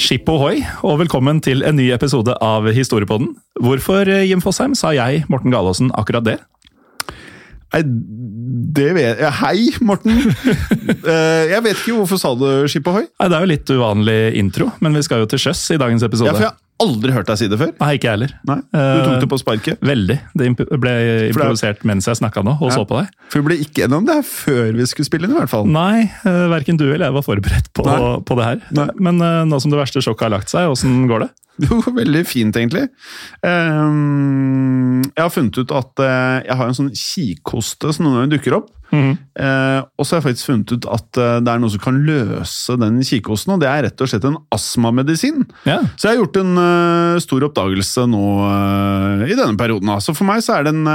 Skip ohoi, og velkommen til en ny episode av Historiepodden. Hvorfor, eh, Jim Fosheim, sa jeg, Morten Galaasen, akkurat det? Nei, det vet jeg. Hei, Morten! Eh, jeg vet ikke hvorfor sa du skip ohoi. Det er jo litt uvanlig intro, men vi skal jo til sjøs i dagens episode. Ja, for jeg aldri hørt deg si det før. Nei, ikke jeg heller. Nei, Du tok det på sparket. Veldig. Det ble improvisert mens jeg snakka nå, og Ja. så på deg. For vi ble ikke enige om det her før vi skulle spille inn, i hvert fall. Nei, uh, verken du eller jeg var forberedt på, på det her. Nei. Men eh, nå som det verste sjokket har lagt seg, åssen går det? Jo, veldig fint, egentlig. Ehm, jeg har funnet ut at eh, jeg har en sånn kikhoste som noen ganger dukker opp. Mm. Og så har jeg faktisk funnet ut at eh, det er noe som kan løse den kikhosten, og det er rett og slett en astmamedisin. Ja. Så jeg har gjort en stor oppdagelse nå i denne perioden. Så for meg så er det en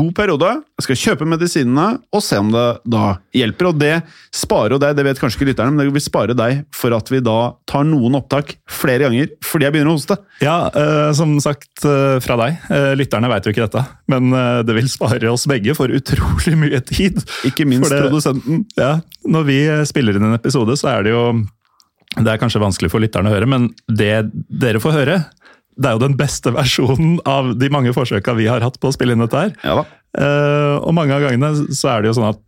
god periode. Jeg skal kjøpe medisinene og se om det da hjelper. Og det sparer deg, det vet kanskje ikke lytterne, men det vil spare deg for at vi da tar noen opptak flere ganger fordi jeg begynner å hoste. Ja, eh, som sagt eh, fra deg. Eh, lytterne veit jo ikke dette, men eh, det vil spare oss begge for utrolig mye tid. Ikke minst det- produsenten. Ja, Når vi spiller inn en episode, så er det jo Det er kanskje vanskelig for lytterne å høre, men det dere får høre, det er jo den beste versjonen av de mange forsøka vi har hatt på å spille inn dette her. Ja da. Eh, og mange av gangene så er det jo sånn at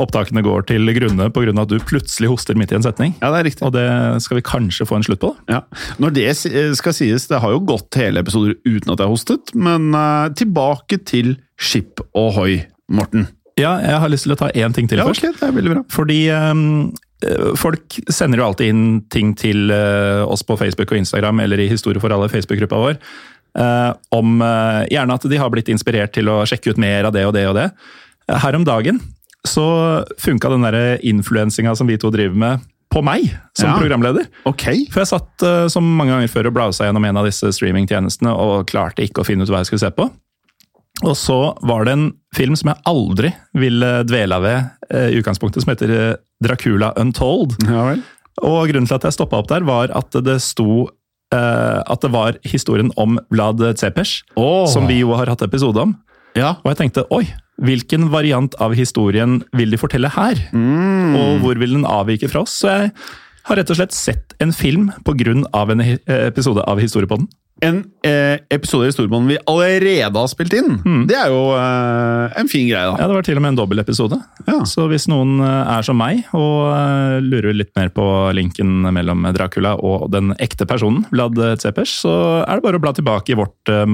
opptakene går til grunne pga. at du plutselig hoster midt i en setning. Ja, det er riktig. Og det skal vi kanskje få en slutt på. Da. Ja. Når det skal sies, det har jo gått hele episoder uten at jeg har hostet, men uh, tilbake til Skip og Hoi, Morten. Ja, jeg har lyst til å ta én ting til Ja, først. det er veldig bra. Fordi eh, folk sender jo alltid inn ting til eh, oss på Facebook og Instagram, eller i Historie for alle, Facebook-gruppa vår, eh, om eh, gjerne at de har blitt inspirert til å sjekke ut mer av det og det og det. Eh, Her om dagen så funka den influensinga som vi to driver med, på meg som Ja. programleder. Ok. For jeg satt eh, som mange ganger før og blausa gjennom en av disse streamingtjenestene og klarte ikke å finne ut hva jeg skulle se på. Og så var det en film som jeg aldri ville dvele ved eh, i utgangspunktet, som heter eh, Dracula Untold. Ja vel. Og grunnen til at jeg stoppa opp der, var at det sto uh, at det var historien om Vlad Cepers, oh. som vi jo har hatt episode om. Ja. Og jeg tenkte oi, hvilken variant av historien vil de fortelle her? Mm. Og hvor vil den avvike fra oss? Så jeg har rett og slett sett en film av en eh, episode av Historiepodden. En eh, episode i Stormannen vi allerede har spilt inn. Det er jo eh, en fin greie, da. Ja, det var til og med en dobbeltepisode. Ja. Så hvis noen eh, er som meg og eh, lurer litt mer på linken mellom Dracula og den ekte personen, Vlad Tsepers, så er det bare å bla tilbake i vårt eh,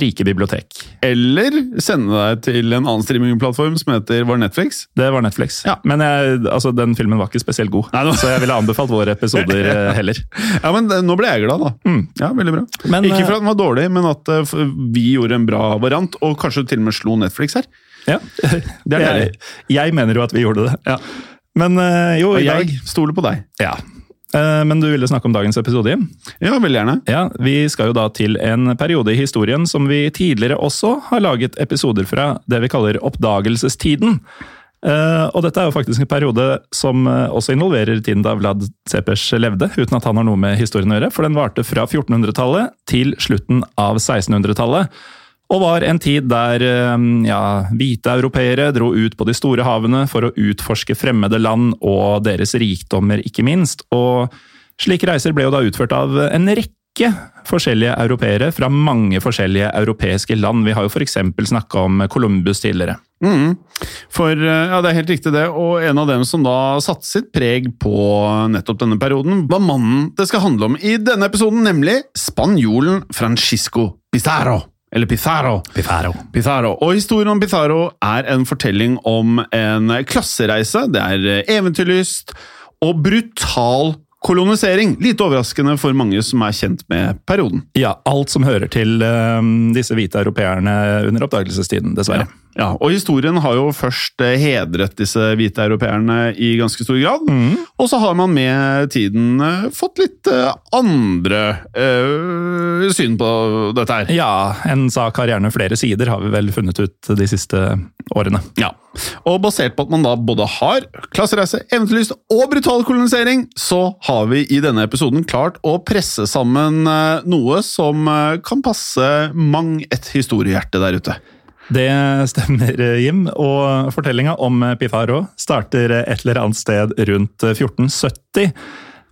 rike bibliotek. Eller sende deg til en annen streamingplattform som heter var Netflix. Det var Netflix. Ja. Men jeg, altså, den filmen var ikke spesielt god, Nei, var- så jeg ville anbefalt våre episoder eh, heller. Ja, men Nå ble jeg glad, da. Ja, Veldig bra. Men, ikke eh, for at den var dårlig, men at eh, vi gjorde en bra variant, og kanskje til og med slo Netflix her. Ja. Det er jeg, deilig. jeg mener jo at vi gjorde det. Ja. Men eh, jo, Og jeg, jeg stoler på deg. Ja. Eh, Men du ville snakke om dagens episode, Jim? Ja, veldig gjerne. Ja, Vi skal jo da til en periode i historien som vi tidligere også har laget episoder fra det vi kaller oppdagelsestiden. Eh, og dette er jo faktisk en periode som eh, også involverer tiden da Vlad Cepers levde, uten at han har noe med historien å gjøre, for den varte fra 1400-tallet til slutten av 1600-tallet. Og var en tid der eh, ja, hvite europeere dro ut på de store havene for å utforske fremmede land og deres rikdommer, ikke minst. Og slike reiser ble jo da utført av en rekke forskjellige europeere fra mange forskjellige europeiske land. Vi har jo f.eks. snakka om Columbus tidligere. Mm. For ja, det er helt riktig det, og en av dem som da satte sitt preg på nettopp denne perioden, var mannen det skal handle om i denne episoden, nemlig spanjolen Francisco Pizarro. Eller Pizarro. Pizarro. Pizarro. Og historien om Pizarro er en fortelling om en klassereise. Det er eventyrlyst og brutal kolonisering. Lite overraskende for mange som er kjent med perioden. Ja, alt som hører til um, disse hvite europeerne under oppdagelsestiden, dessverre. Ja. Ja, og historien har jo først hedret disse hvite europeerne i ganske stor grad. Mm. Og så har man med tiden fått litt andre øh, syn på dette her. Ja, en sak har gjerne flere sider, har vi vel funnet ut de siste årene. Ja, og basert på at man da både har klassereise, eventyrlyst og brutal kolonisering, så har vi i denne episoden klart å presse sammen noe som kan passe mang et historiehjerte der ute. Det stemmer, Jim. Og fortellinga om Pifaro starter et eller annet sted rundt 1470.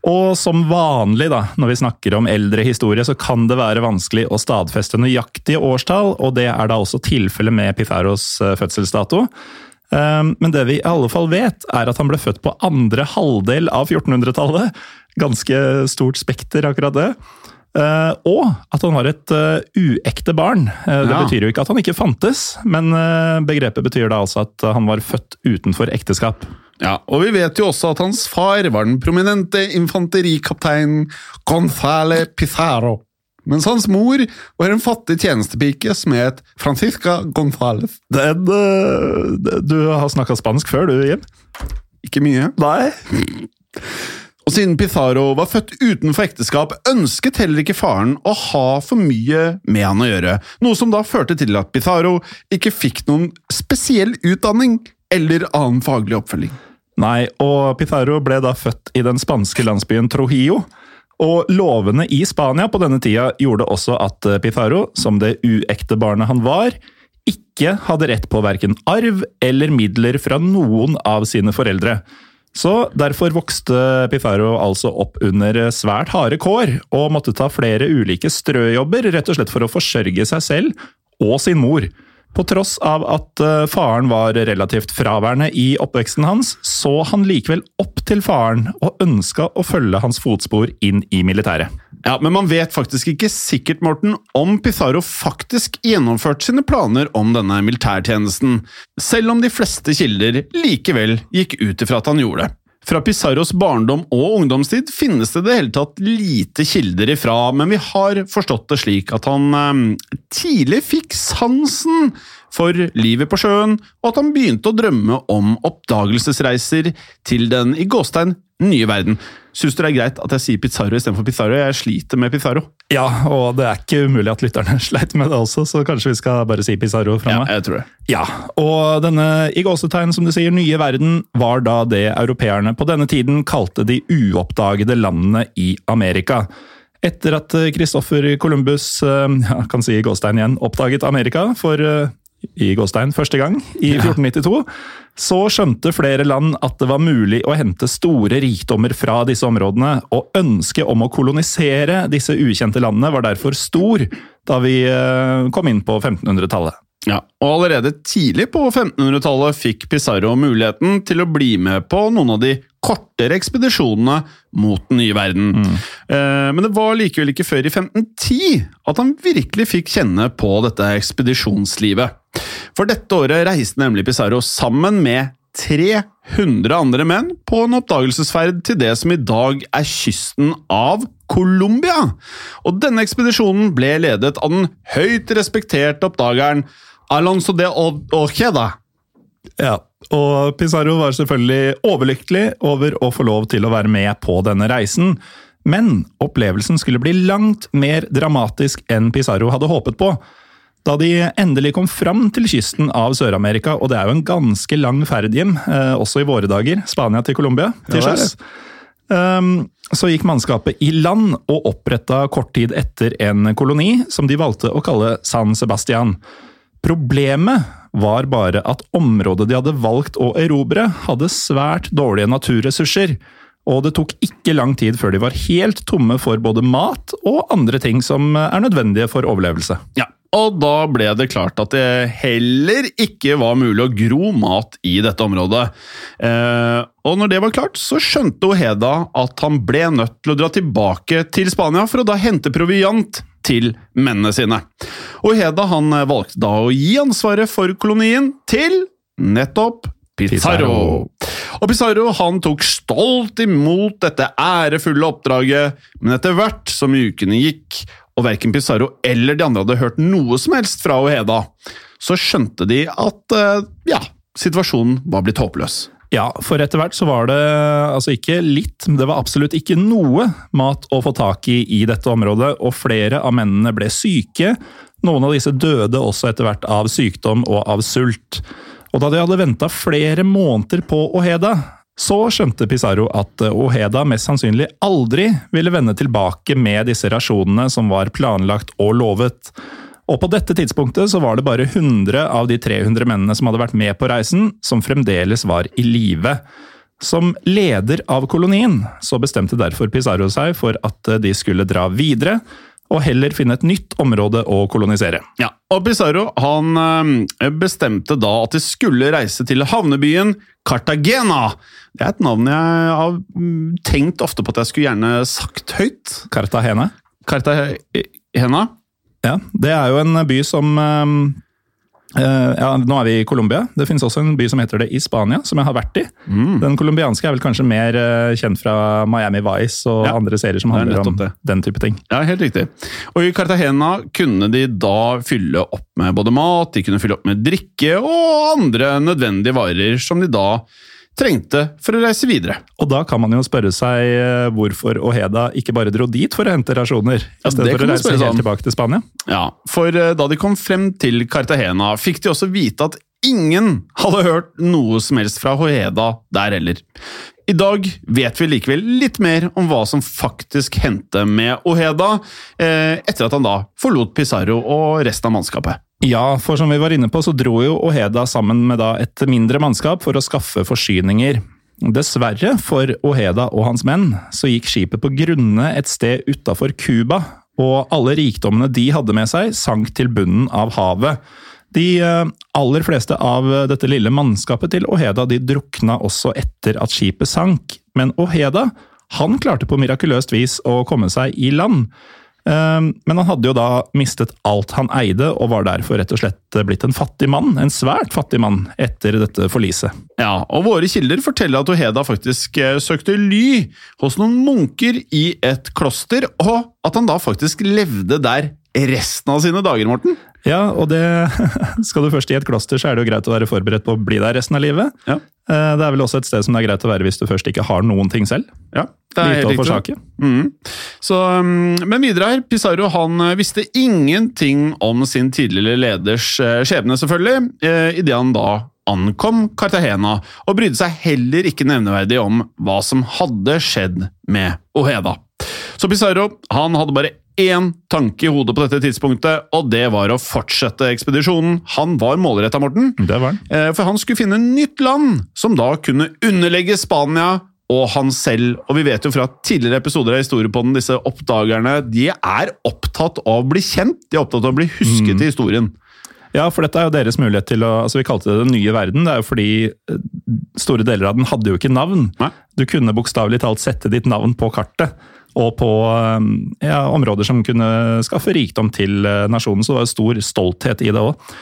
Og som vanlig da, når vi snakker om eldre historie, så kan det være vanskelig å stadfeste nøyaktige årstall, og det er da også tilfellet med Pifaros fødselsdato. Men det vi i alle fall vet, er at han ble født på andre halvdel av 1400-tallet. Ganske stort spekter, akkurat det. Uh, og at han var et uh, uekte barn. Uh, det Ja. betyr jo ikke at han ikke fantes, men begrepet betyr da altså at han var født utenfor ekteskap. Ja, og vi vet jo også at hans far var den prominente infanterikapteinen Gonzale Pizarro. Mens hans mor var en fattig tjenestepike som het Francisca Gonzales. Den, du har snakka spansk før, du, Jim? Ikke mye. Nei. Og siden Pizarro var født utenfor ekteskap, ønsket heller ikke faren å ha for mye med han å gjøre, noe som da førte til at Pizarro ikke fikk noen spesiell utdanning eller annen faglig oppfølging. Nei, og Pizarro ble da født i den spanske landsbyen Trujillo. Og lovene i Spania på denne tida gjorde også at Pizarro, som det uekte barnet han var, ikke hadde rett på verken arv eller midler fra noen av sine foreldre. Så derfor vokste Pifaro altså opp under svært harde kår, og måtte ta flere ulike strøjobber, rett og slett for å forsørge seg selv og sin mor. På tross av at eh, faren var relativt fraværende i oppveksten hans, så han likevel opp til faren og ønska å følge hans fotspor inn i militæret. Ja, Men man vet faktisk ikke sikkert Morten, om Pizarro faktisk gjennomførte sine planer om denne militærtjenesten, selv om de fleste kilder likevel gikk ut ifra at han gjorde det. Fra Pizarros barndom og ungdomstid finnes det det hele tatt lite kilder ifra, men vi har forstått det slik at han eh, tidlig fikk sansen for livet på sjøen, og at han begynte å drømme om oppdagelsesreiser til den i gåstein nye verden. Syns du det er greit at jeg sier Pizarro istedenfor Pizarro? Jeg sliter med Pizarro. Ja, og det er ikke umulig at lytterne sleit med det også, så kanskje vi skal bare si Pizarro fra Ja, meg. jeg tror det. Ja, og denne i gåsetegn, som du sier, nye verden, var da det europeerne på denne tiden kalte de uoppdagede landene i Amerika. Etter at Christoffer Columbus, eh, ja, kan si gåstein igjen, oppdaget Amerika for eh, i gåstein første gang i 1492, så skjønte flere land at det var mulig å hente store rikdommer fra disse områdene, og ønsket om å kolonisere disse ukjente landene var derfor stor da vi eh, kom inn på 1500-tallet. Ja, og allerede tidlig på 1500-tallet fikk Pizarro muligheten til å bli med på noen av de kortere ekspedisjonene mot den nye verden. Eh, Men det var likevel ikke før i 1510 at han virkelig fikk kjenne på dette ekspedisjonslivet. For dette året reiste nemlig Pizarro sammen med 300 andre menn på en oppdagelsesferd til det som i dag er kysten av Colombia. Og denne ekspedisjonen ble ledet av den høyt respekterte oppdageren Alonso de Ojeda. Ja, og Pizarro var selvfølgelig overlykkelig over å få lov til å være med på denne reisen. Men opplevelsen skulle bli langt mer dramatisk enn Pizarro hadde håpet på. Da de endelig kom fram til kysten av Sør-Amerika, og det er jo en ganske lang ferd hjem, eh, også i våre dager, Spania til Colombia, til sjøs, um, så gikk mannskapet i land og oppretta kort tid etter en koloni som de valgte å kalle San Sebastian. Problemet var bare at området de hadde valgt å erobre, hadde svært dårlige naturressurser, og det tok ikke lang tid før de var helt tomme for både mat og andre ting som er nødvendige for overlevelse. Ja, og da ble det klart at det heller ikke var mulig å gro mat i dette området. Eh, og når det var klart, så skjønte Heda at han ble nødt til å dra tilbake til Spania for å da hente proviant til mennene sine. Og Heda han valgte da å gi ansvaret for kolonien til nettopp Pizarro. Og Pizarro han tok stolt imot dette ærefulle oppdraget, men etter hvert som ukene gikk, og verken Pizarro eller de andre hadde hørt noe som helst fra Heda, så skjønte de at eh, ja, situasjonen var blitt håpløs. Ja, for etter hvert så var det altså ikke litt, men det var absolutt ikke noe mat å få tak i i dette området, og flere av mennene ble syke. Noen av disse døde også etter hvert av sykdom og av sult. Og da de hadde venta flere måneder på Oheda, så skjønte Pizarro at Oheda mest sannsynlig aldri ville vende tilbake med disse rasjonene som var planlagt og lovet. Og på dette tidspunktet så var det bare 100 av de 300 mennene som hadde vært med på reisen, som fremdeles var i live. Som leder av kolonien så bestemte derfor Pizarro seg for at de skulle dra videre, og heller finne et nytt område å kolonisere. Ja, og Pizarro han eh, bestemte da at de skulle reise til havnebyen Cartagena. Det er et navn jeg har mm, tenkt ofte på at jeg skulle gjerne sagt høyt. Cartagena. Cartagena? Ja, det er jo en by som eh, eh, ja, Nå er vi i Colombia. Det finnes også en by som heter det i Spania, som jeg har vært i. Mm. Den colombianske er vel kanskje mer eh, kjent fra Miami Vice og Ja, andre serier som er handler om det. den type ting. Ja, helt riktig. Og i Cartagena kunne de da fylle opp med både mat, de kunne fylle opp med drikke og andre nødvendige varer som de da trengte for å reise videre. Og da kan man jo spørre seg eh, hvorfor Oheda ikke bare dro dit for å hente rasjoner, Ja, i stedet for å reise helt tilbake til Spania. Ja, for eh, da de kom frem til Cartagena, fikk de også vite at ingen hadde hørt noe som helst fra Hoeda der heller. I dag vet vi likevel litt mer om hva som faktisk hendte med Oheda, eh, etter at han da forlot Pizarro og resten av mannskapet. Ja, for som vi var inne på, så dro jo Oheda sammen med et mindre mannskap for å skaffe forsyninger. Dessverre for Oheda og hans menn så gikk skipet på grunne et sted utafor Cuba, og alle rikdommene de hadde med seg, sank til bunnen av havet. De eh, aller fleste av dette lille mannskapet til Oheda de drukna også etter at skipet sank, men Oheda han klarte på mirakuløst vis å komme seg i land. Eh, Men han hadde jo da mistet alt han eide, og var derfor rett og slett blitt en fattig mann. En svært fattig mann etter dette forliset. Ja, og våre kilder forteller at Oheda faktisk eh, søkte ly hos noen munker i et kloster, og at han da faktisk levde der resten av sine dager, Morten. Ja, og det Skal du først i et kloster, så er det jo greit å være forberedt på å bli der resten av livet. Ja. Eh, Det er vel også et sted som det er greit å være hvis du først ikke har noen ting selv. Ja, det er Lite helt å riktig. forsake. Mhm. Så, um, men videre her, Pizarro han eh, visste ingenting om sin tidligere leders eh, skjebne, selvfølgelig, idet han da ankom Cartagena, og brydde seg heller ikke nevneverdig om hva som hadde skjedd med Oheda. Så Pizarro han hadde bare én tanke i hodet på dette tidspunktet, og det var å fortsette ekspedisjonen. Han var målretta, Morten. Det var den. Eh, For han skulle finne nytt land som da kunne underlegge Spania og han selv. Og vi vet jo fra tidligere episoder av Historiepodden, disse oppdagerne de er opptatt av å bli kjent. De er opptatt av å bli husket i historien. Ja, for dette er jo deres mulighet til å altså Vi kalte det Den nye verden. Det er jo fordi eh, store deler av den hadde jo ikke navn. Nei. Du kunne bokstavelig talt sette ditt navn på kartet. Og på eh, ja, områder som kunne skaffe rikdom til eh, nasjonen. Så det var stor stolthet i det òg.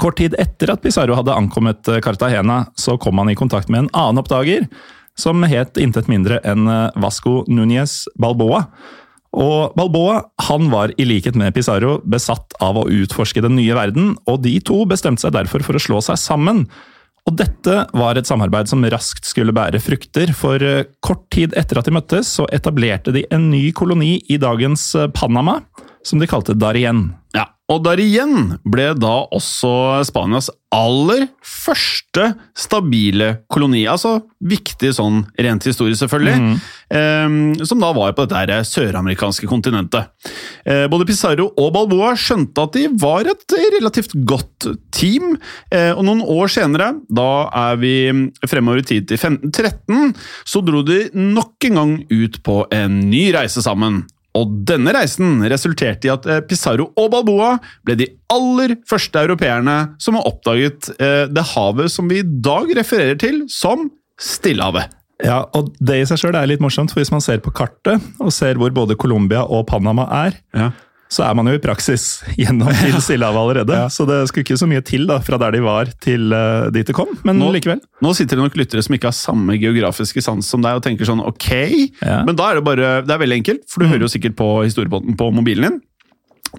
kort tid etter at Pizarro hadde ankommet eh, Cartagena, så kom han i kontakt med en annen oppdager, som het intet mindre enn eh, Vasco Núñez Balboa. Og Balboa han var i likhet med Pizarro besatt av å utforske den nye verden, og de to bestemte seg derfor for å slå seg sammen. Og dette var et samarbeid som raskt skulle bære frukter, for eh, kort tid etter at de møttes, så etablerte de en ny koloni i dagens eh, Panama, som de kalte Darien. Ja, Og Darien ble da også Spanias aller første stabile koloni. Altså viktig sånn rent historie, selvfølgelig. Eh, som da var på dette søramerikanske kontinentet. Eh, både Pizarro og Balboa skjønte at de var et relativt godt team. Eh, og noen år senere, da er vi fremover i tid til 1513, så dro de nok en gang ut på en ny reise sammen. Og denne reisen resulterte i at eh, Pizarro og Balboa ble de aller første europeerne som har oppdaget det havet som vi i dag refererer til som Stillehavet. Ja, og Det i seg selv er litt morsomt, for hvis man ser på kartet og ser hvor både Colombia og Panama er, så er man jo i praksis gjennom til Stillehavet allerede. Så det skulle ikke så mye til da, fra der de var til uh, dit det kom, men Nå- likevel. Nå sitter det nok lyttere som ikke har samme geografiske sans som deg og tenker sånn ok, Ja. men da er det bare, det er veldig enkelt, for du hører jo sikkert på historiebåten på mobilen din.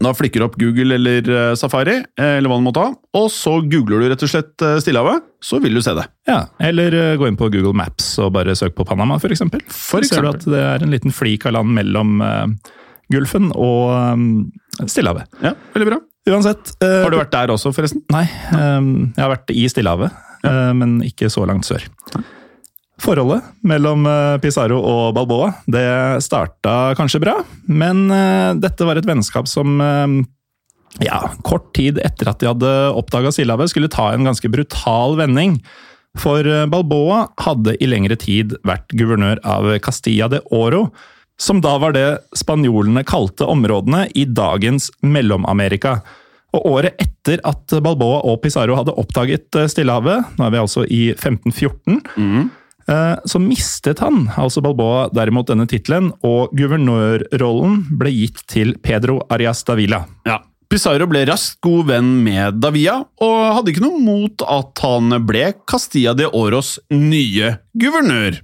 Da flikker du opp Google eller eh, Safari, eh, eller hva du måtte ha, og så googler du rett og slett eh, Stillehavet, så vil du se det. Ja, Eller gå inn på Google Maps og bare søk på Panama, f.eks. For Så ser du at det er en liten flik av land mellom Gulfen og Stillehavet. Ja, veldig bra. Uansett Har du vært der også, forresten? Nei, jeg har vært i Stillehavet, uh, men ikke så langt sør. Forholdet mellom uh, Pizarro og Balboa det starta kanskje bra, men uh, dette var et vennskap som uh, ja, kort tid etter at de hadde oppdaga Silhavet, skulle ta en ganske brutal vending. For Balboa hadde i lengre tid vært guvernør av Castilla de Oro, som da var det spanjolene kalte områdene i dagens Mellom-Amerika. Og året etter at Balboa og Pizarro hadde oppdaget eh, Stillehavet, nå er vi altså i 1514, eh, så mistet han, altså Balboa, derimot denne tittelen, og guvernørrollen ble gitt til Pedro Arias Davila. Ja. Pizarro ble raskt god venn med Davia, og hadde ikke noe mot at han ble Castilla de Oros nye guvernør.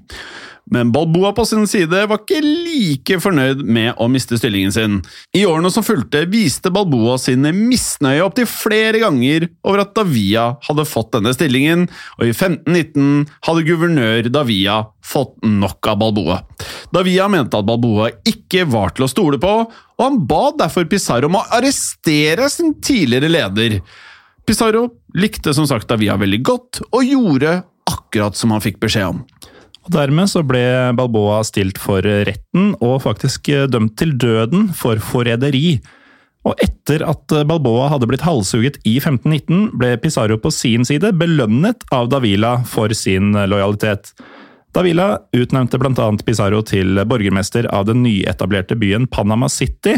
Men Balboa på sin side var ikke like fornøyd med å miste stillingen sin. I årene som fulgte, viste Balboa sine misnøye opptil flere ganger over at Davia hadde fått denne stillingen, og i 1519 hadde guvernør Davia fått nok av Balboa. Davia mente at Balboa ikke var til å stole på, og han ba derfor Pizarro om å arrestere sin tidligere leder. Pizarro likte som sagt Davia veldig godt, og gjorde akkurat som han fikk beskjed om. Og Dermed så ble Balboa stilt for retten og faktisk eh, dømt til døden for forræderi. Og etter at Balboa hadde blitt halshugget i 1519, ble Pizarro på sin side belønnet av Davila for sin lojalitet. Davila utnevnte bl.a. Pizarro til borgermester av den nyetablerte byen Panama City,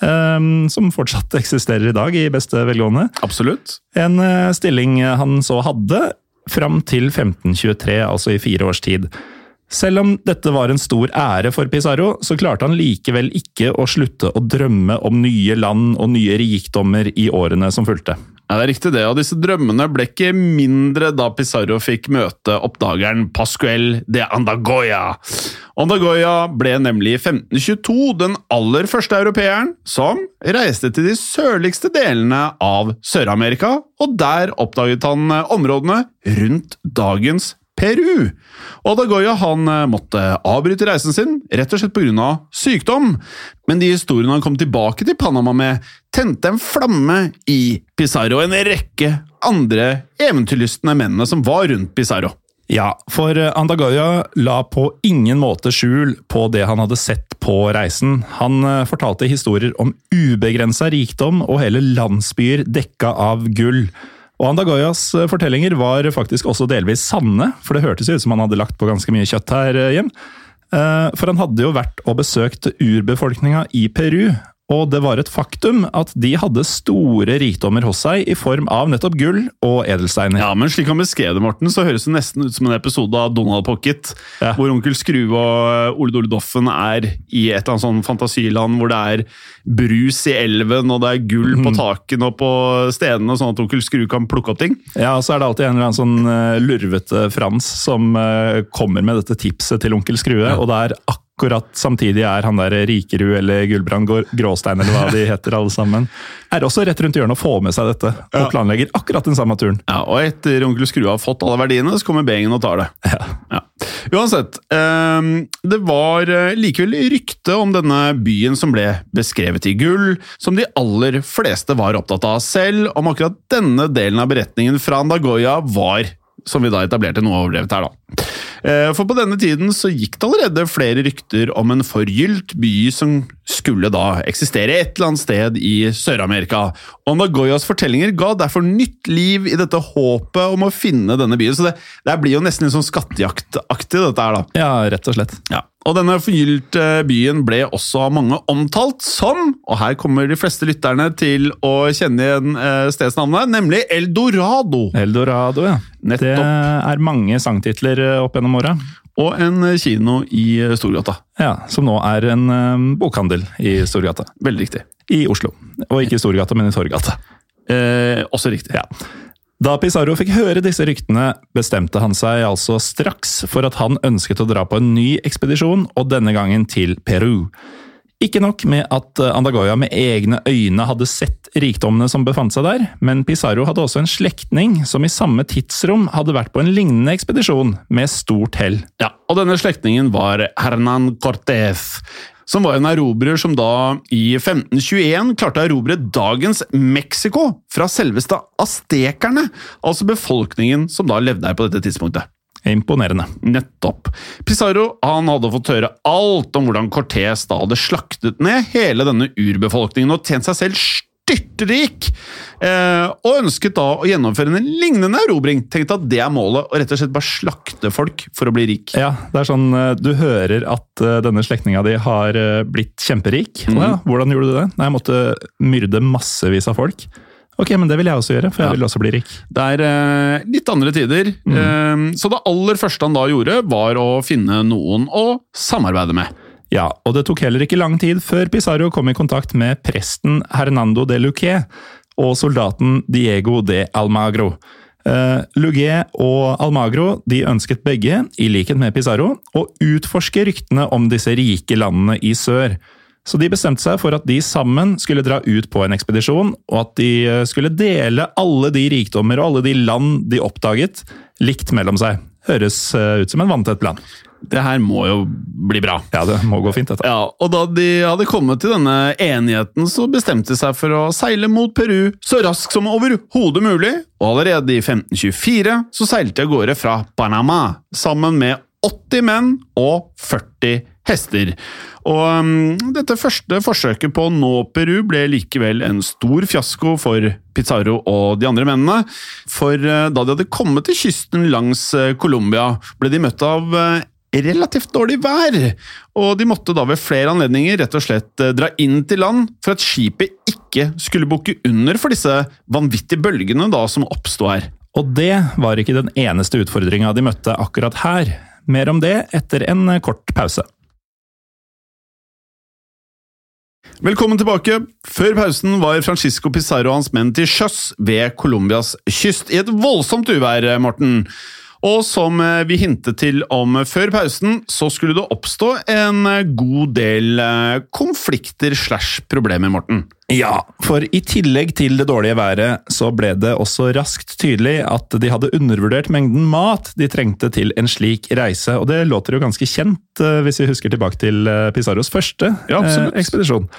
eh, som fortsatt eksisterer i dag, i beste velgående. Absolutt. En eh, stilling han så hadde fram til 1523, altså i fire års tid. Selv om dette var en stor ære for Pizarro, så klarte han likevel ikke å slutte å drømme om nye land og nye rikdommer i årene som fulgte. Ja, det er riktig det, og disse drømmene ble ikke mindre da Pizarro fikk møte oppdageren Pascuel de Andagoya. Andagoya ble nemlig i 1522 den aller første europeeren som reiste til de sørligste delene av Sør-Amerika, og der oppdaget han eh, områdene rundt dagens Peru. Og Adagoya han eh, måtte avbryte reisen sin, rett og slett pga. sykdom. Men de historiene han kom tilbake til Panama med, tente en flamme i Pizarro og en rekke andre eventyrlystne mennene som var rundt Pizarro. Ja, for Andagoya la på ingen måte skjul på det han hadde sett på reisen. Han eh, fortalte historier om ubegrensa rikdom og hele landsbyer dekka av gull. Og Andagoyas eh, fortellinger var faktisk også delvis sanne, for det hørtes ut som han hadde lagt på ganske mye kjøtt her eh, hjem. Eh, For han hadde jo vært og besøkt urbefolkninga i Peru, og det var et faktum at de hadde store rikdommer hos seg i form av nettopp gull og edelsteiner. Ja, men slik han beskrev det, Morten, så høres det nesten ut som en episode av Donald Pocket, Ja. hvor onkel Skrue og Ole Dole Doffen er i et eller annet sånn fantasiland hvor det er brus i elven, og det er gull på takene og på stedene, sånn at onkel Skrue kan plukke opp ting. Ja, og så er det alltid en eller annen sånn eh, lurvete Frans som eh, kommer med dette tipset til onkel Skrue, og det er akkurat samtidig er han der Rikerud eller Gulbrand Gråstein eller hva de heter alle sammen, er også rett rundt hjørnet og får med seg dette. Og Ja. planlegger akkurat den samme turen. Ja, Og etter onkel Skrue har fått alle verdiene, så kommer Bengen og tar det. Ja. Uansett, ehm, det var eh, likevel rykte om denne byen som ble beskrevet i gull, som de aller fleste var opptatt av selv, om akkurat denne delen av beretningen fra Andagoya var, som vi da etablerte noe overdrevet her, da. Eh, For på denne tiden så gikk det allerede flere rykter om en forgylt by som skulle da eksistere et eller annet sted i Sør-Amerika. Og Nagoyas fortellinger ga derfor nytt liv i dette håpet om å finne denne byen. Så det, det blir jo nesten litt sånn skattejaktaktig, dette her, da. Ja, rett og slett. Ja. Og denne forgylte byen ble også av mange omtalt som, og her kommer de fleste lytterne til å kjenne igjen eh, stedsnavnet, nemlig Eldorado. Eldorado, ja. Det er mange sangtitler eh, opp gjennom åra. Og en kino i Storgata. Ja, som nå er en eh, bokhandel i Storgata. Veldig riktig. I Oslo. Og ikke i Storgata, men i Torgata. Eh, også riktig. Ja. Da Pizarro fikk høre disse ryktene, bestemte han seg altså straks for at han ønsket å dra på en ny ekspedisjon, og denne gangen til Peru. Ikke nok med at eh, Andagoya med egne øyne hadde sett rikdommene som befant seg der, men Pizarro hadde også en slektning som i samme tidsrom hadde vært på en lignende ekspedisjon, med stort hell. Ja, og denne slektningen var Hernan Cortés, som var en erobrer som da i 1521 klarte å erobre dagens Mexico fra selveste aztekerne, altså befolkningen som da levde her på dette tidspunktet. Imponerende. Nettopp. Pizarro han hadde fått høre alt om hvordan Cortés da hadde slaktet ned hele denne urbefolkningen og tjent seg selv styrtrik, eh, og ønsket da å gjennomføre en lignende erobring. Tenkte at det er målet, å rett og slett bare slakte folk for å bli rik. Ja, det er sånn eh, Du hører at eh, denne slektninga di har eh, blitt kjemperik. Mm. ja, hvordan gjorde du det? Nei, jeg måtte myrde massevis av folk. Ok, men det vil jeg også gjøre, for jeg Ja. vil også bli rik. Det er eh, litt andre tider. Eh, så det aller første han da gjorde, var å finne noen å samarbeide med. Ja, og det tok heller ikke lang tid før Pizarro kom i kontakt med presten Hernando de Luque og soldaten Diego de Almagro. Uh, Lugue og Almagro de ønsket begge, i likhet med Pizarro, å utforske ryktene om disse rike landene i sør. Så de bestemte seg for at de sammen skulle dra ut på en ekspedisjon, og at de eh, skulle dele alle de rikdommer og alle de land de oppdaget, likt mellom seg. Høres eh, ut som en vanntett plan. Det her må jo bli bra. Ja, det må gå fint, dette. Ja, og da de hadde kommet til denne enigheten, så bestemte de seg for å seile mot Peru så raskt som overhodet mulig, og allerede i 1524 så seilte de av gårde fra Panama sammen med 80 menn og 40 hester. Og um, dette første forsøket på å nå Peru ble likevel en stor fiasko for Pizarro og de andre mennene, for uh, da de hadde kommet til kysten langs uh, Colombia, ble de møtt av uh, relativt dårlig vær, og de måtte da ved flere anledninger rett og slett dra inn til land for at skipet ikke skulle bukke under for disse vanvittige bølgene da som oppsto her. Og det var ikke den eneste utfordringa de møtte akkurat her. Mer om det etter en kort pause. Velkommen tilbake. Før pausen var Francisco Pizarro og hans menn til sjøs ved Colombias kyst i et voldsomt uvær, Morten. Og som eh, vi hintet til om før pausen, så skulle det oppstå en eh, god del eh, konflikter slash problemer, Morten. Ja, for i tillegg til det dårlige været, så ble det også raskt tydelig at de hadde undervurdert mengden mat de trengte til en slik reise, og det låter jo ganske kjent eh, hvis vi husker tilbake til eh, Pizarros første Ja, eh, ekspedisjon.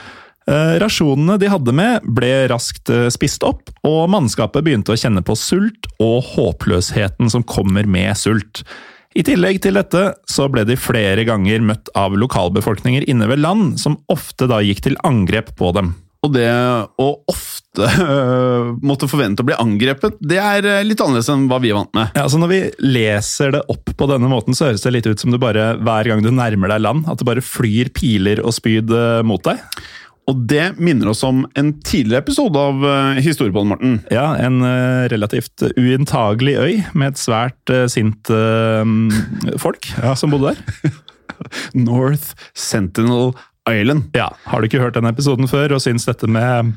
Eh, Rasjonene de hadde med, ble raskt eh, spist opp, og mannskapet begynte å kjenne på sult og håpløsheten som kommer med sult. I tillegg til dette så ble de flere ganger møtt av lokalbefolkninger inne ved land, som ofte da gikk til angrep på dem. Og det å ofte øh, måtte forvente å bli angrepet, det er litt annerledes enn hva vi er vant med. Ja, altså Når vi leser det opp på denne måten, så høres det litt ut som du bare hver gang du nærmer deg land, at det bare flyr piler og spyd mot deg. Og det minner oss om en tidligere episode av Historiepodden, Morten. Ja, en eh, relativt uinntagelig øy med et svært eh, sint folk folk som bodde der. North Sentinel Island. Ja, Har du ikke hørt den episoden før og syns dette med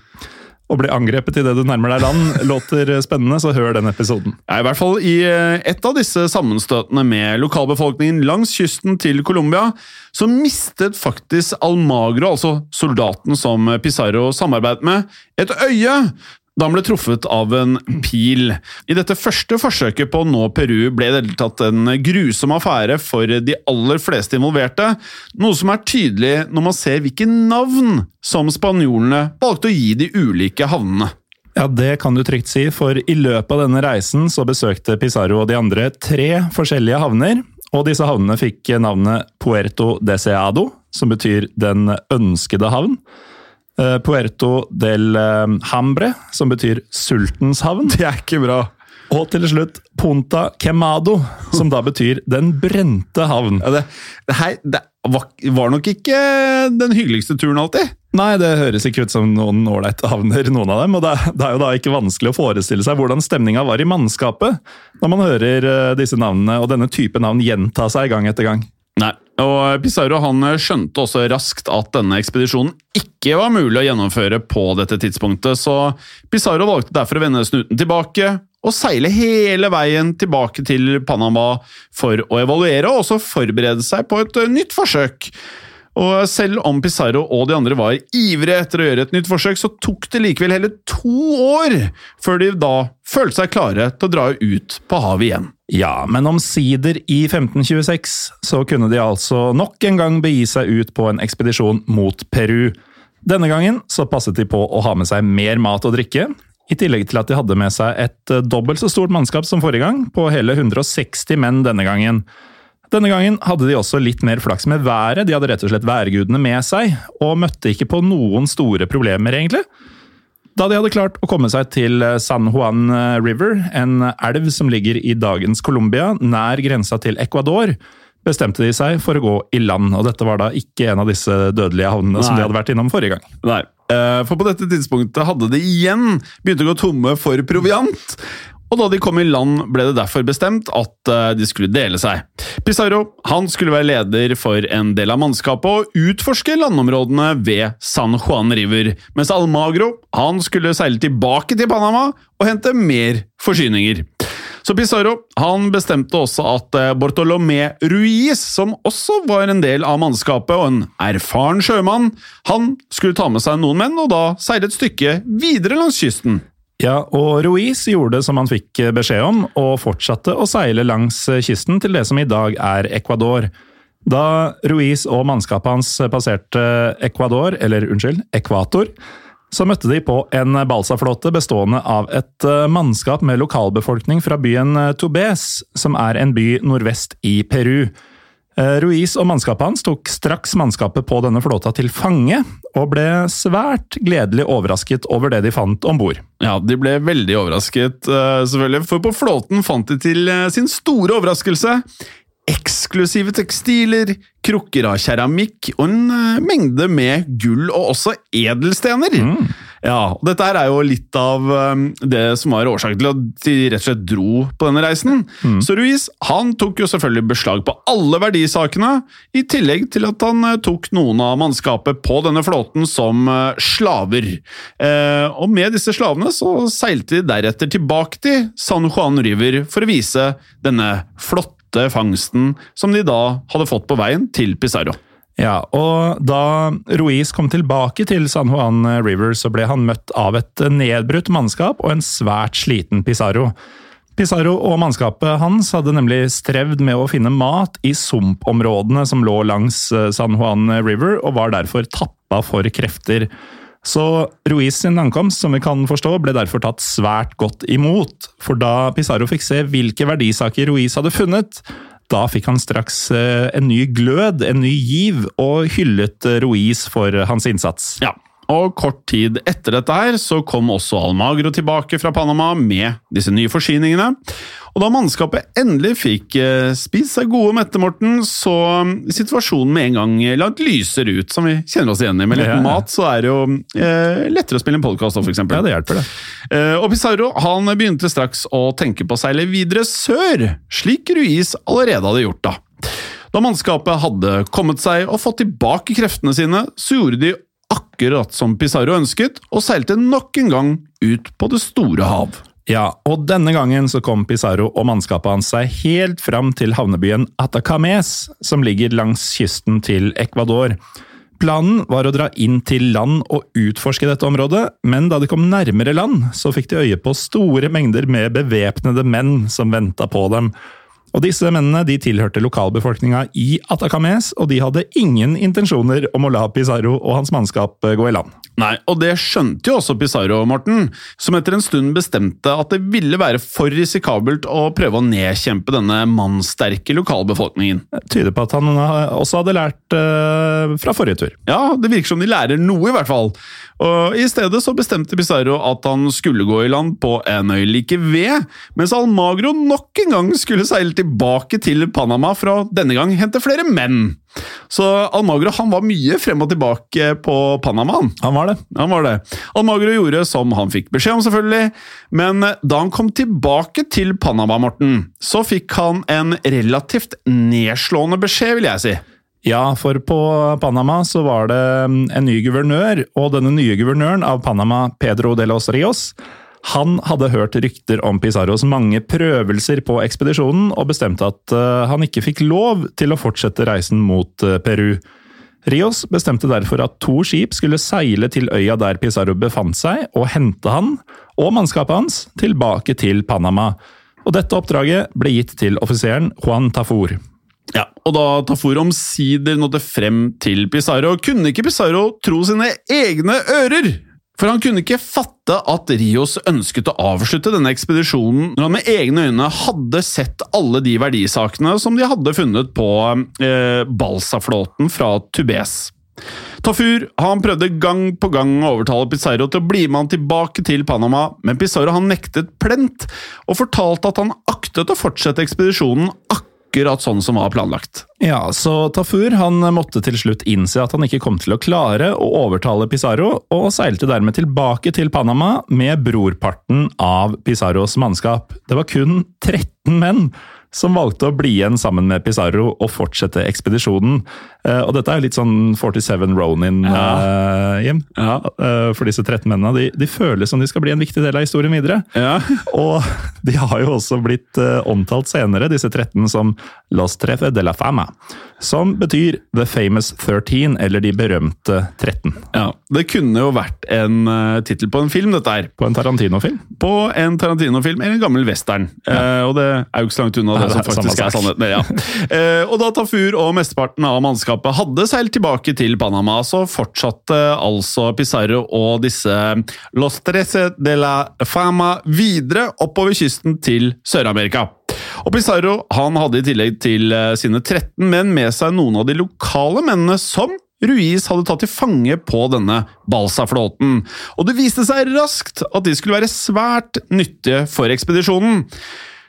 å bli angrepet idet du nærmer deg land, låter spennende, så hør den episoden. Ja, I hvert fall i eh, et av disse sammenstøtene med lokalbefolkningen langs kysten til Colombia, så mistet faktisk Almagro, altså soldaten som Pizarro samarbeidet med, et øye da han ble truffet av en pil. I dette første forsøket på å nå Peru ble det tatt en grusom affære for de aller fleste involverte, noe som er tydelig når man ser hvilke navn som spanjolene valgte å gi de ulike havnene. Ja, det kan du trygt si, for i løpet av denne reisen så besøkte Pizarro og de andre tre forskjellige havner, og disse havnene fikk navnet Puerto Deseado, som betyr Den ønskede havn. Eh, Puerto del eh, Hambre, som betyr sultens havn. Det er ikke bra. Og til slutt Punta Quemado, som da betyr Den brente havn. Ja, det, det, her, det var, var nok ikke den hyggeligste turen alltid. Nei, det høres ikke ut som noen ålreite havner, noen av dem. Og det, det, er jo da ikke vanskelig å forestille seg hvordan stemninga var i mannskapet, når man hører eh, disse navnene og denne type navn gjenta seg gang etter gang. Nei, og Pizarro han skjønte også raskt at denne ekspedisjonen ikke var mulig å gjennomføre på dette tidspunktet, så Pizarro valgte derfor å vende snuten tilbake og seile hele veien tilbake til Panama for å evaluere og også forberede seg på et nytt forsøk. Og selv om Pizarro og de andre var ivrige etter å gjøre et nytt forsøk, så tok det likevel hele to år før de da følte seg klare til å dra ut på havet igjen. Ja, men omsider i 1526 så kunne de altså nok en gang begi seg ut på en ekspedisjon mot Peru. Denne gangen så passet de på å ha med seg mer mat og drikke, i tillegg til at de hadde med seg et dobbelt så stort mannskap som forrige gang, på hele 160 menn denne gangen. Denne gangen hadde de også litt mer flaks med været, de hadde rett og slett værgudene med seg, og møtte ikke på noen store problemer, egentlig. Da de hadde klart å komme seg til San Juan River, en elv som ligger i dagens Colombia, nær grensa til Ecuador, bestemte de seg for å gå i land, og dette var da ikke en av disse dødelige havnene Nei. som de hadde vært innom forrige gang. Nei, eh, for på dette tidspunktet hadde de igjen begynt å gå tomme for proviant, og da de kom i land, ble det derfor bestemt at eh, de skulle dele seg. Pizarro han skulle være leder for en del av mannskapet og utforske landområdene ved San Juan River, mens Almagro han skulle seile tilbake til Panama og hente mer forsyninger. Så Pizarro han bestemte også at eh, Bortolomé Ruiz, som også var en del av mannskapet og en erfaren sjømann, han skulle ta med seg noen menn og da seile et stykke videre langs kysten. Ja, og Ruiz gjorde som han fikk beskjed om, og fortsatte å seile langs kysten til det som i dag er Ecuador. Da Ruiz og mannskapet hans passerte Ecuador, eller unnskyld, ekvator, så møtte de på en balsaflåte bestående av et mannskap med lokalbefolkning fra byen Tobes, som er en by nordvest i Peru. Eh, Ruiz og mannskapet hans tok straks mannskapet på denne flåta til fange, og ble svært gledelig overrasket over det de fant om bord. Ja, de ble veldig overrasket, eh, selvfølgelig, for på flåten fant de til eh, sin store overraskelse eksklusive tekstiler, krukker av keramikk og en mengde med gull og også edelstener. Mm. Ja, og Dette er jo litt av um, det som var årsaken til at de rett og slett dro på denne reisen. Mm. Så Ruiz han tok jo selvfølgelig beslag på alle verdisakene, i tillegg til at han uh, tok noen av mannskapet på denne flåten som uh, slaver. Eh, og med disse slavene så seilte de deretter tilbake til San Juan River for å vise denne flotte fangsten som de da hadde fått på veien til Pizarro. Ja, og da Ruiz kom tilbake til San Juan River, så ble han møtt av et nedbrutt mannskap og en svært sliten Pizarro. Pizarro og mannskapet hans hadde nemlig strevd med å finne mat i sumpområdene som lå langs eh, San Juan River, og var derfor tappa for krefter. Så Ruiz sin ankomst, som vi kan forstå, ble derfor tatt svært godt imot. For da Pizarro fikk se hvilke verdisaker Ruiz hadde funnet, da fikk han straks eh, en ny glød, en ny giv, og hyllet eh, Ruiz for hans innsats. Ja, og kort tid etter dette her så kom også Almagro tilbake fra Panama med disse nye forsyningene. Og da mannskapet endelig fikk eh, spist seg gode mette, Morten, så situasjonen med en gang langt lysere ut, som vi kjenner oss igjen i. Med litt ja. mat så er det jo eh, lettere å spille en podkast òg, f.eks. Ja, det hjelper, det. Eh, og Pizarro han begynte straks å tenke på å seile videre sør, slik Ruiz allerede hadde gjort. da. Da mannskapet hadde kommet seg og fått tilbake kreftene sine, så gjorde de akkurat som Pizarro ønsket, og seilte nok en gang ut på det store hav. Ja, og denne gangen så kom Pizarro og mannskapet hans seg helt fram til havnebyen Atacames, som ligger langs kysten til Ecuador. Planen var å dra inn til land og utforske dette området, men da de kom nærmere land, så fikk de øye på store mengder med bevæpnede menn som venta på dem. Og Disse mennene de tilhørte lokalbefolkninga i Atacames, og de hadde ingen intensjoner om å la Pizarro og hans mannskap gå i land. Nei, og det skjønte jo også Pizarro, Morten, som etter en stund bestemte at det ville være for risikabelt å prøve å nedkjempe denne mannsterke lokalbefolkningen. Det tyder på at han også hadde lært uh, fra forrige tur. Ja, det virker som de lærer noe, i hvert fall. Og I stedet så bestemte Pizarro at han skulle gå i land på en øy like ved, mens Almagro nok en gang skulle seile tilbake til Panama for å denne gang hente flere menn. Så Almagro han var mye frem og tilbake på Panama. Han var det. Han var det. Almagro gjorde som han fikk beskjed om, selvfølgelig, men da han kom tilbake til Panama, Morten, så fikk han en relativt nedslående beskjed, vil jeg si. Ja, for på Panama så var det en ny guvernør, og denne nye guvernøren av Panama, Pedro de los Rios, han hadde hørt rykter om Pizarros mange prøvelser på ekspedisjonen, og bestemte at eh, han ikke fikk lov til å fortsette reisen mot eh, Peru. Rios bestemte derfor at to skip skulle seile til øya der Pizarro befant seg, og hente han og mannskapet hans tilbake til Panama. Og dette oppdraget ble gitt til offiseren Juan Tafur. Ja, og da Tafur omsider nådde frem til Pizarro, kunne ikke Pizarro tro sine egne ører! For han kunne ikke fatte at Rios ønsket å avslutte denne ekspedisjonen når han med egne øyne hadde sett alle de verdisakene som de hadde funnet på eh, balsaflåten fra Tubes. Tafur han prøvde gang på gang å overtale Pizarro til å bli med han tilbake til Panama, men Pizarro han nektet plent, og fortalte at han aktet å fortsette ekspedisjonen akkurat akkurat sånn som var planlagt. Ja, så Tafur han måtte til slutt innse at han ikke kom til å klare å overtale Pizarro, og seilte dermed tilbake til Panama med brorparten av Pizarros mannskap. Det var kun 13 menn som valgte å bli igjen sammen med Pizarro og fortsette ekspedisjonen. Uh, og dette er jo litt sånn 47 Ronin, ja. uh, Jim. Ja. Uh, for disse 13 mennene. De, de, føles som de skal bli en viktig del av historien videre. Ja. og de har jo også blitt omtalt senere, disse 13, som Los Trefe de la Fama. Som betyr The Famous 13, eller De berømte 13. Ja, Det kunne jo vært en uh, tittel på en film, dette her. På en Tarantino-film? På en Tarantino-film, eller en gammel western. Uh, og det er jo ikke så langt unna det, det som faktisk er sannheten. Ja. uh, og da Tafur og mesteparten av mannskapet hadde seilt tilbake til Panama, så fortsatte altså Pizarro og disse Los Trece de la Fama videre oppover kysten til Sør-Amerika. Og Pizarro han hadde i tillegg til eh, sine 13 menn med seg noen av de lokale mennene som Ruiz hadde tatt til fange på denne Balsa-flåten, og det viste seg raskt at de skulle være svært nyttige for ekspedisjonen.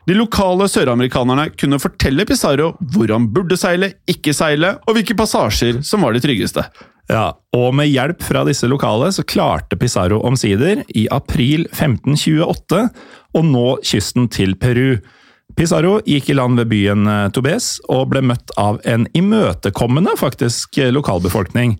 De lokale søramerikanerne kunne fortelle Pizarro hvor han burde seile, ikke seile, og hvilke passasjer som var de tryggeste. Ja, og med hjelp fra disse lokale så klarte Pizarro omsider, i april 1528, å nå kysten til Peru. Pizarro gikk i land ved byen eh, Tobes og ble møtt av en imøtekommende faktisk eh, lokalbefolkning.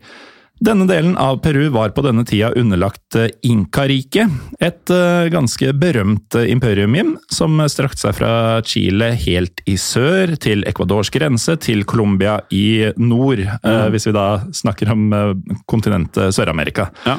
Denne delen av Peru var på denne tida underlagt eh, Inka-riket, et ganske berømt imperium som strakte seg fra Chile helt i sør, til Ecuadors grense, til Colombia i nord, mm. hvis vi da snakker om kontinentet Sør-Amerika. Ja.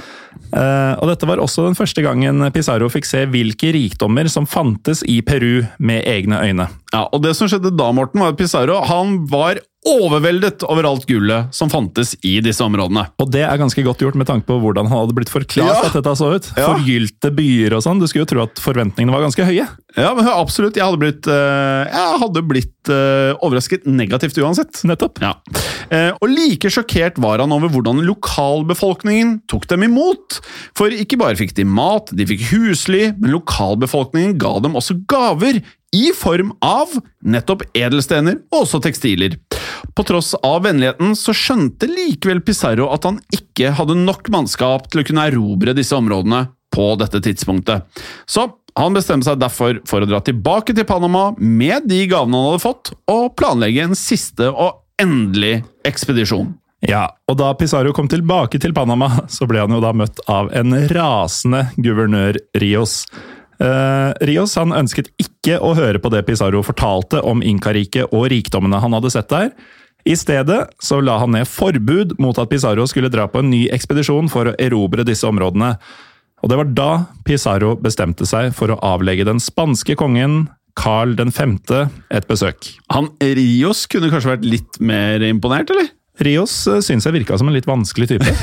Og dette var også den første gangen Pizarro fikk se hvilke rikdommer som fantes i Peru med egne øyne. Ja, og det som skjedde da, Morten, var at Pizarro han var overveldet over alt gullet som fantes i disse områdene. Og det er ganske godt gjort med tanke på hvordan han hadde blitt forklart ja. at dette så ut. Ja. Forgylte byer og sånn. Du skulle jo tro at forventningene var ganske høye. Ja, men absolutt. Jeg hadde blitt, uh, jeg hadde blitt uh, overrasket negativt uansett. Nettopp. Ja. Uh, og like sjokkert var han over hvordan lokalbefolkningen tok dem imot. For ikke bare fikk de mat, de fikk husly, men lokalbefolkningen ga dem også gaver i form av nettopp edelstener og også tekstiler. På tross av vennligheten så skjønte likevel Pizarro at han ikke hadde nok mannskap til å kunne erobre disse områdene på dette tidspunktet. Så han bestemte seg derfor for å dra tilbake til Panama med de gavene han hadde fått, og planlegge en siste og endelig ekspedisjon. Ja, og da Pizarro kom tilbake til Panama, så ble han jo da møtt av en rasende guvernør Rios. Eh, Rios han ønsket ikke å høre på det Pizarro fortalte om Inkariket og rikdommene han hadde sett der. I stedet så la han ned forbud mot at Pizarro skulle dra på en ny ekspedisjon for å erobre disse områdene. Og det var da Pizarro bestemte seg for å avlegge den spanske kongen Carl 5. et besøk. Han Rios kunne kanskje vært litt mer imponert, eller? Rios uh, syns jeg virka som en litt vanskelig type.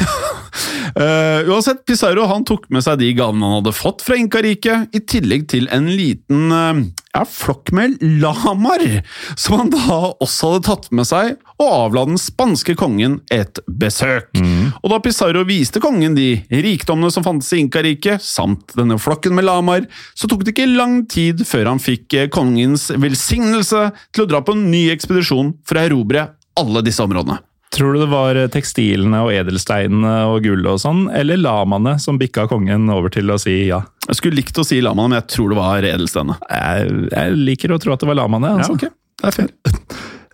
Uh, uansett, Pizarro han tok med seg de gavene han hadde fått fra Inkariket, i tillegg til en liten uh, ja, flokk med lamaer, som han da også hadde tatt med seg, og avla den spanske kongen et besøk. Mm. Og da Pizarro viste kongen de rikdommene som fantes i Inkariket, samt denne flokken med lamaer, så tok det ikke lang tid før han fikk kongens velsignelse til å dra på en ny ekspedisjon for å erobre alle disse områdene. Tror du det var tekstilene og edelsteinene og gullet og sånn, eller lamaene som bikka kongen over til å si ja? Jeg skulle likt å si lamaene, men jeg tror det var edelsteinene. Jeg, jeg, liker å tro at det var lamaene. Altså. Ja, ok. Det er fair.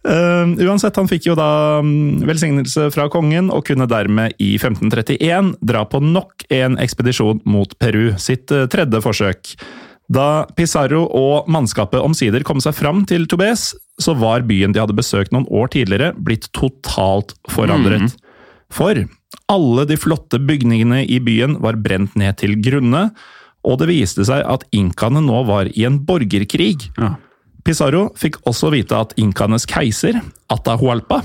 uh, uansett, han fikk jo da um, velsignelse fra kongen, og kunne dermed i 1531 dra på nok en ekspedisjon mot Peru, sitt uh, tredje forsøk. Da Pizarro og mannskapet omsider kom seg fram til Tobes, så var byen de hadde besøkt noen år tidligere, blitt totalt forandret. Mm. For alle de flotte bygningene i byen var brent ned til grunne, og det viste seg at inkaene nå var i en borgerkrig. Ja. Pizarro fikk også vite at inkaenes keiser, Atahualpa,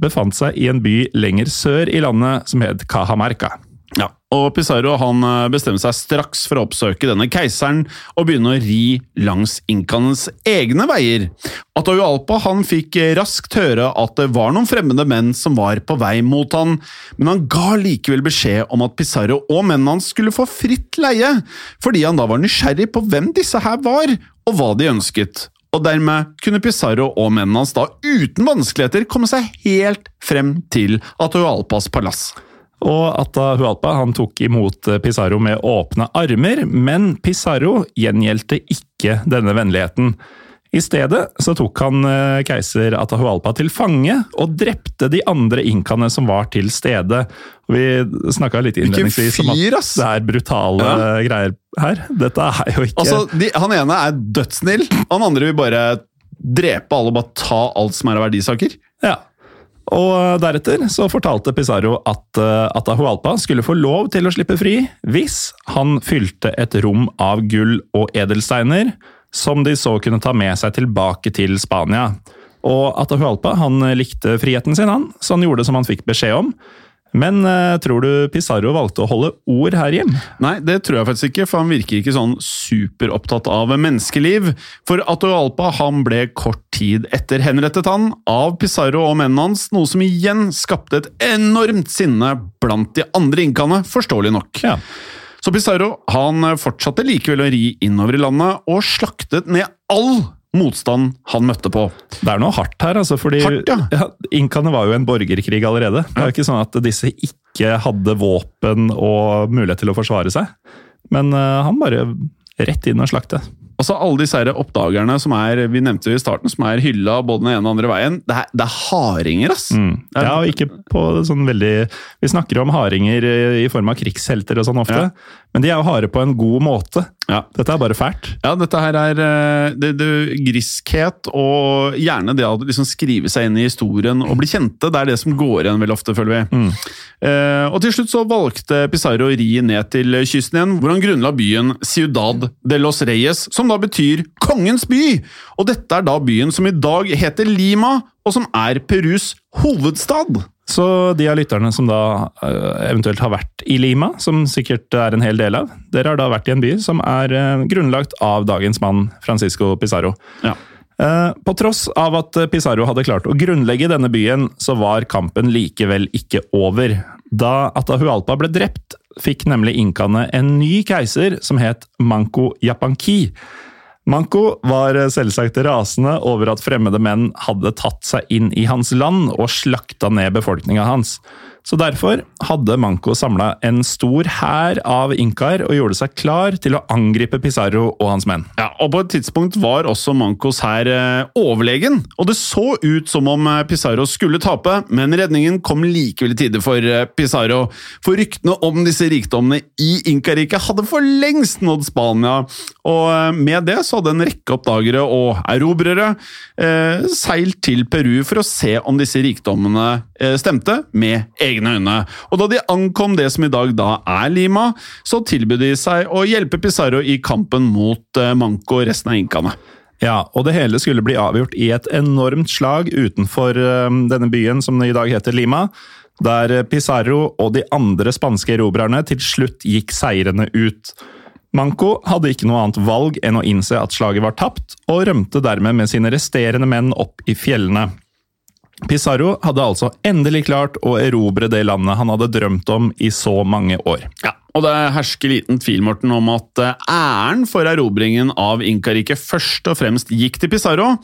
befant seg i en by lenger sør i landet som het Cajamarca. Ja, og Pizarro han bestemte seg straks for å oppsøke denne keiseren og begynne å ri langs inkaenes egne veier. Atahualpa han fikk raskt høre at det var noen fremmede menn som var på vei mot han, men han ga likevel beskjed om at Pizarro og mennene hans skulle få fritt leie, fordi han da var nysgjerrig på hvem disse her var, og hva de ønsket. Og dermed kunne Pizarro og mennene hans da uten vanskeligheter komme seg helt frem til Atahualpas palass. Og Atahualpa han tok imot Pizarro med åpne armer, men Pizarro gjengjeldte ikke denne vennligheten. I stedet så tok han eh, keiser Atahualpa til fange og drepte de andre inkaene som var til stede. Vi snakka litt innledningsvis om at det er brutale ja. greier her. Dette er jo ikke Altså, de, Han ene er dødssnill, han andre vil bare drepe alle og bare ta alt som er av verdisaker. Ja, og deretter så fortalte Pizarro at uh, Atahualpa skulle få lov til å slippe fri hvis han fylte et rom av gull og edelsteiner, som de så kunne ta med seg tilbake til Spania. Og Atahualpa han likte friheten sin, han, så han gjorde som han fikk beskjed om. Men uh, tror du Pizarro valgte å holde ord her hjem? Nei, det tror jeg faktisk ikke, for han virker ikke sånn superopptatt av menneskeliv. For Atualpa han ble kort tid etter henrettet han av Pizarro og mennene hans, noe som igjen skapte et enormt sinne blant de andre inkaene, forståelig nok. Ja. Så Pizarro han fortsatte likevel å ri innover i landet, og slaktet ned all motstand han møtte på. Det er noe hardt her, altså, fordi hardt, ja. ja, Inkaene var jo en borgerkrig allerede. Det er jo ikke sånn at disse ikke hadde våpen og mulighet til å forsvare seg. Men uh, han bare rett inn og slakte. Altså Alle disse oppdagerne som er vi nevnte i starten, som er hylla både den ene og andre veien, det er, det er hardinger, ass! Mm. Ja, og ikke på sånn veldig Vi snakker om hardinger i form av krigshelter og sånn ofte, ja. Men de er jo harde på en god måte. Ja. Dette er bare fælt. Ja, dette her er eh, det, det, griskhet og gjerne det å liksom skrive seg inn i historien og bli kjente. Det er det som går igjen veldig ofte, føler vi. Mm. Eh, og til slutt så valgte Pizarro å ri ned til kysten igjen, hvor han grunnla byen Ciudad de los Reyes, som da betyr kongens by! Og dette er da byen som i dag heter Lima, og som er Perus hovedstad. Så de av lytterne som da eh, eventuelt har vært i Lima, som sikkert er en hel del av, dere har da vært i en by som er eh, grunnlagt av dagens mann Francisco Pizarro. Ja. Eh, på tross av at Pizarro hadde klart å grunnlegge denne byen, så var kampen likevel ikke over. Da Atahualpa ble drept, fikk nemlig inkaene en ny keiser som het Manco Yapanqui. Manko var selvsagt rasende over at fremmede menn hadde tatt seg inn i hans land og slakta ned befolkninga hans. Så derfor hadde Manco samla en stor hær av inkaer og gjorde seg klar til å angripe Pizarro og hans menn. Ja, og På et tidspunkt var også Mancos hær eh, overlegen, og det så ut som om eh, Pizarro skulle tape, men redningen kom likevel i tide for eh, Pizarro. For ryktene om disse rikdommene i Inkariket hadde for lengst nådd Spania, og med det så hadde en rekke oppdagere og erobrere eh, seilt til Peru for å se om disse rikdommene stemte med egne øyne. Og da de ankom det som i dag da er Lima, så tilbød de seg å hjelpe Pizarro i kampen mot eh, Manco og resten av inkaene. Ja, og det hele skulle bli avgjort i et enormt slag utenfor um, denne byen som i dag heter Lima, der Pizarro og de andre spanske erobrerne til slutt gikk seirende ut. Manco hadde ikke noe annet valg enn å innse at slaget var tapt, og rømte dermed med sine resterende menn opp i fjellene. Pizarro hadde altså endelig klart å erobre det landet han hadde drømt om i så mange år. Ja, og det hersker liten tvil Morten, om at eh, æren for erobringen av Inkariket først og fremst gikk til Pizarro,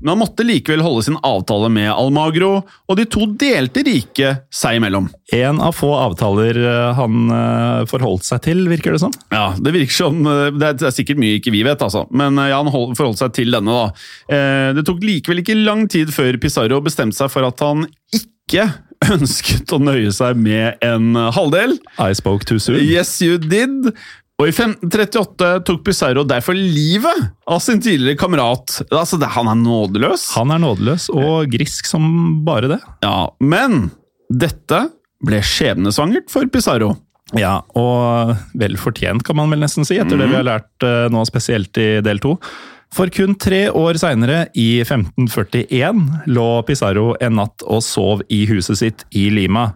men han måtte likevel holde sin avtale med Almagro, og de to delte riket seg imellom. En av få avtaler eh, han eh, forholdt seg til, virker det som? Ja, det virker som Det er sikkert mye ikke vi vet, altså, men ja, han forholdt seg til denne, da. Det tok likevel ikke lang tid før Pizarro bestemte seg for at han ikke ønsket å nøye seg med en halvdel. I spoke too soon. Yes, you did. Og i 1538 tok Pizarro derfor livet av sin tidligere kamerat. Altså, Han er nådeløs. Han er nådeløs og grisk som bare det. Ja, Men dette ble skjebnesvangert for Pizarro. Ja, og vel fortjent, kan man vel nesten si, etter mm. det vi har lært uh, nå spesielt i del to. For kun tre år seinere, i 1541, lå Pizarro en natt og sov i huset sitt i Lima.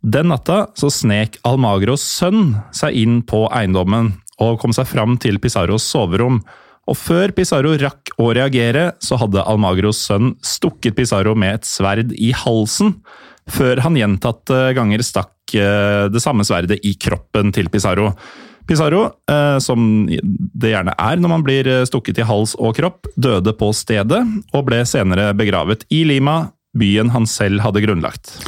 Den natta så snek Almagros sønn seg inn på eiendommen og kom seg fram til Pizarros soverom. Og før Pizarro rakk å reagere, så hadde Almagros sønn stukket Pizarro med et sverd i halsen, før han gjentatte ganger stakk eh, det samme sverdet i kroppen til Pizarro. Pizarro, eh, som det gjerne er når man blir eh, stukket i hals og kropp, døde på stedet og ble senere begravet i Lima, byen han selv hadde grunnlagt.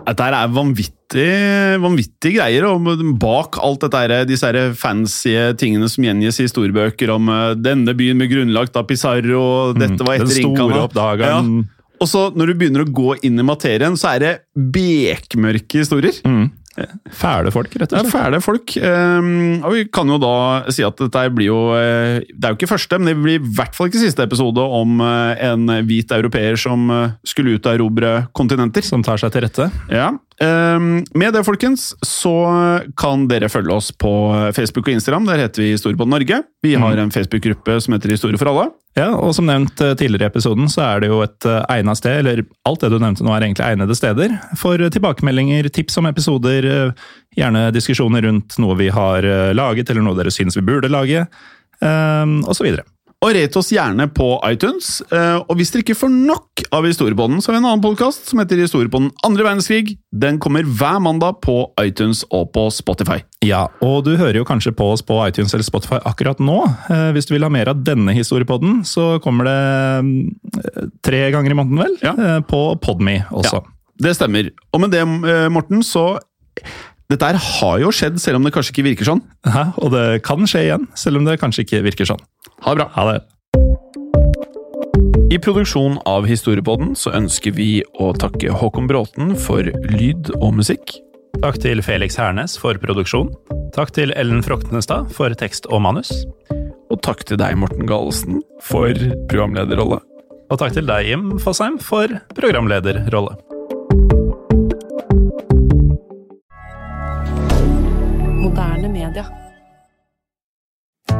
Dette er vanvittige, vanvittige greier. og Bak alt dette, disse fancy tingene som gjengis i storbøker om eh, denne byen med grunnlagt av Pizarro og dette var etter Den store oppdageren. Ja. Og så når du begynner å gå inn i materien, så er det bekmørke historier. Mm. Fæle folk, rett og slett. Ja, fæle folk. Um, og vi kan jo da si at dette blir jo eh, Det er jo ikke første, men det blir i hvert fall ikke siste episode om eh, en hvit europeer som eh, skulle ut og erobre kontinenter. Som tar seg til rette. Ja. Um, med det, folkens, så kan dere følge oss på Facebook og Instagram. Der heter vi Historie på Norge. Vi har mm. en Facebook-gruppe som heter Historie for alle. Ja, og som nevnt eh, tidligere i episoden, så er det jo et eh, egnet sted, eller alt det du nevnte nå er egentlig egnede steder, for tilbakemeldinger, tips om episoder, eh, gjerne diskusjoner rundt noe vi har laget, eller noe dere syns vi burde lage, så videre. Og rate oss gjerne på iTunes. Eh, og hvis dere ikke får nok av Historiebånden, så har vi en annen podkast som heter Historiebånden andre verdenskrig. Den kommer hver mandag på iTunes og på Spotify. Ja, og du hører jo kanskje på oss på iTunes eller Spotify akkurat nå. Eh, hvis du vil ha mer av denne historiepodden, så kommer det eh, tre ganger i måneden, vel? Ja. På Podme også. Ja, det stemmer. Og med det, Morten, så dette her har jo skjedd, selv om det kanskje ikke virker sånn. Ja, og det kan skje igjen, selv om det kanskje ikke virker sånn. Ha det bra. Ha det. I produksjonen av Historiepodden så ønsker vi å takke Håkon Bråten for lyd og musikk. Takk til Felix Hernes for produksjon. Takk til Ellen Froktenestad for tekst og manus. Og takk til deg, Morten Galesen, for programlederrolle. Og takk til deg, Jim Fosheim, for programlederrolle.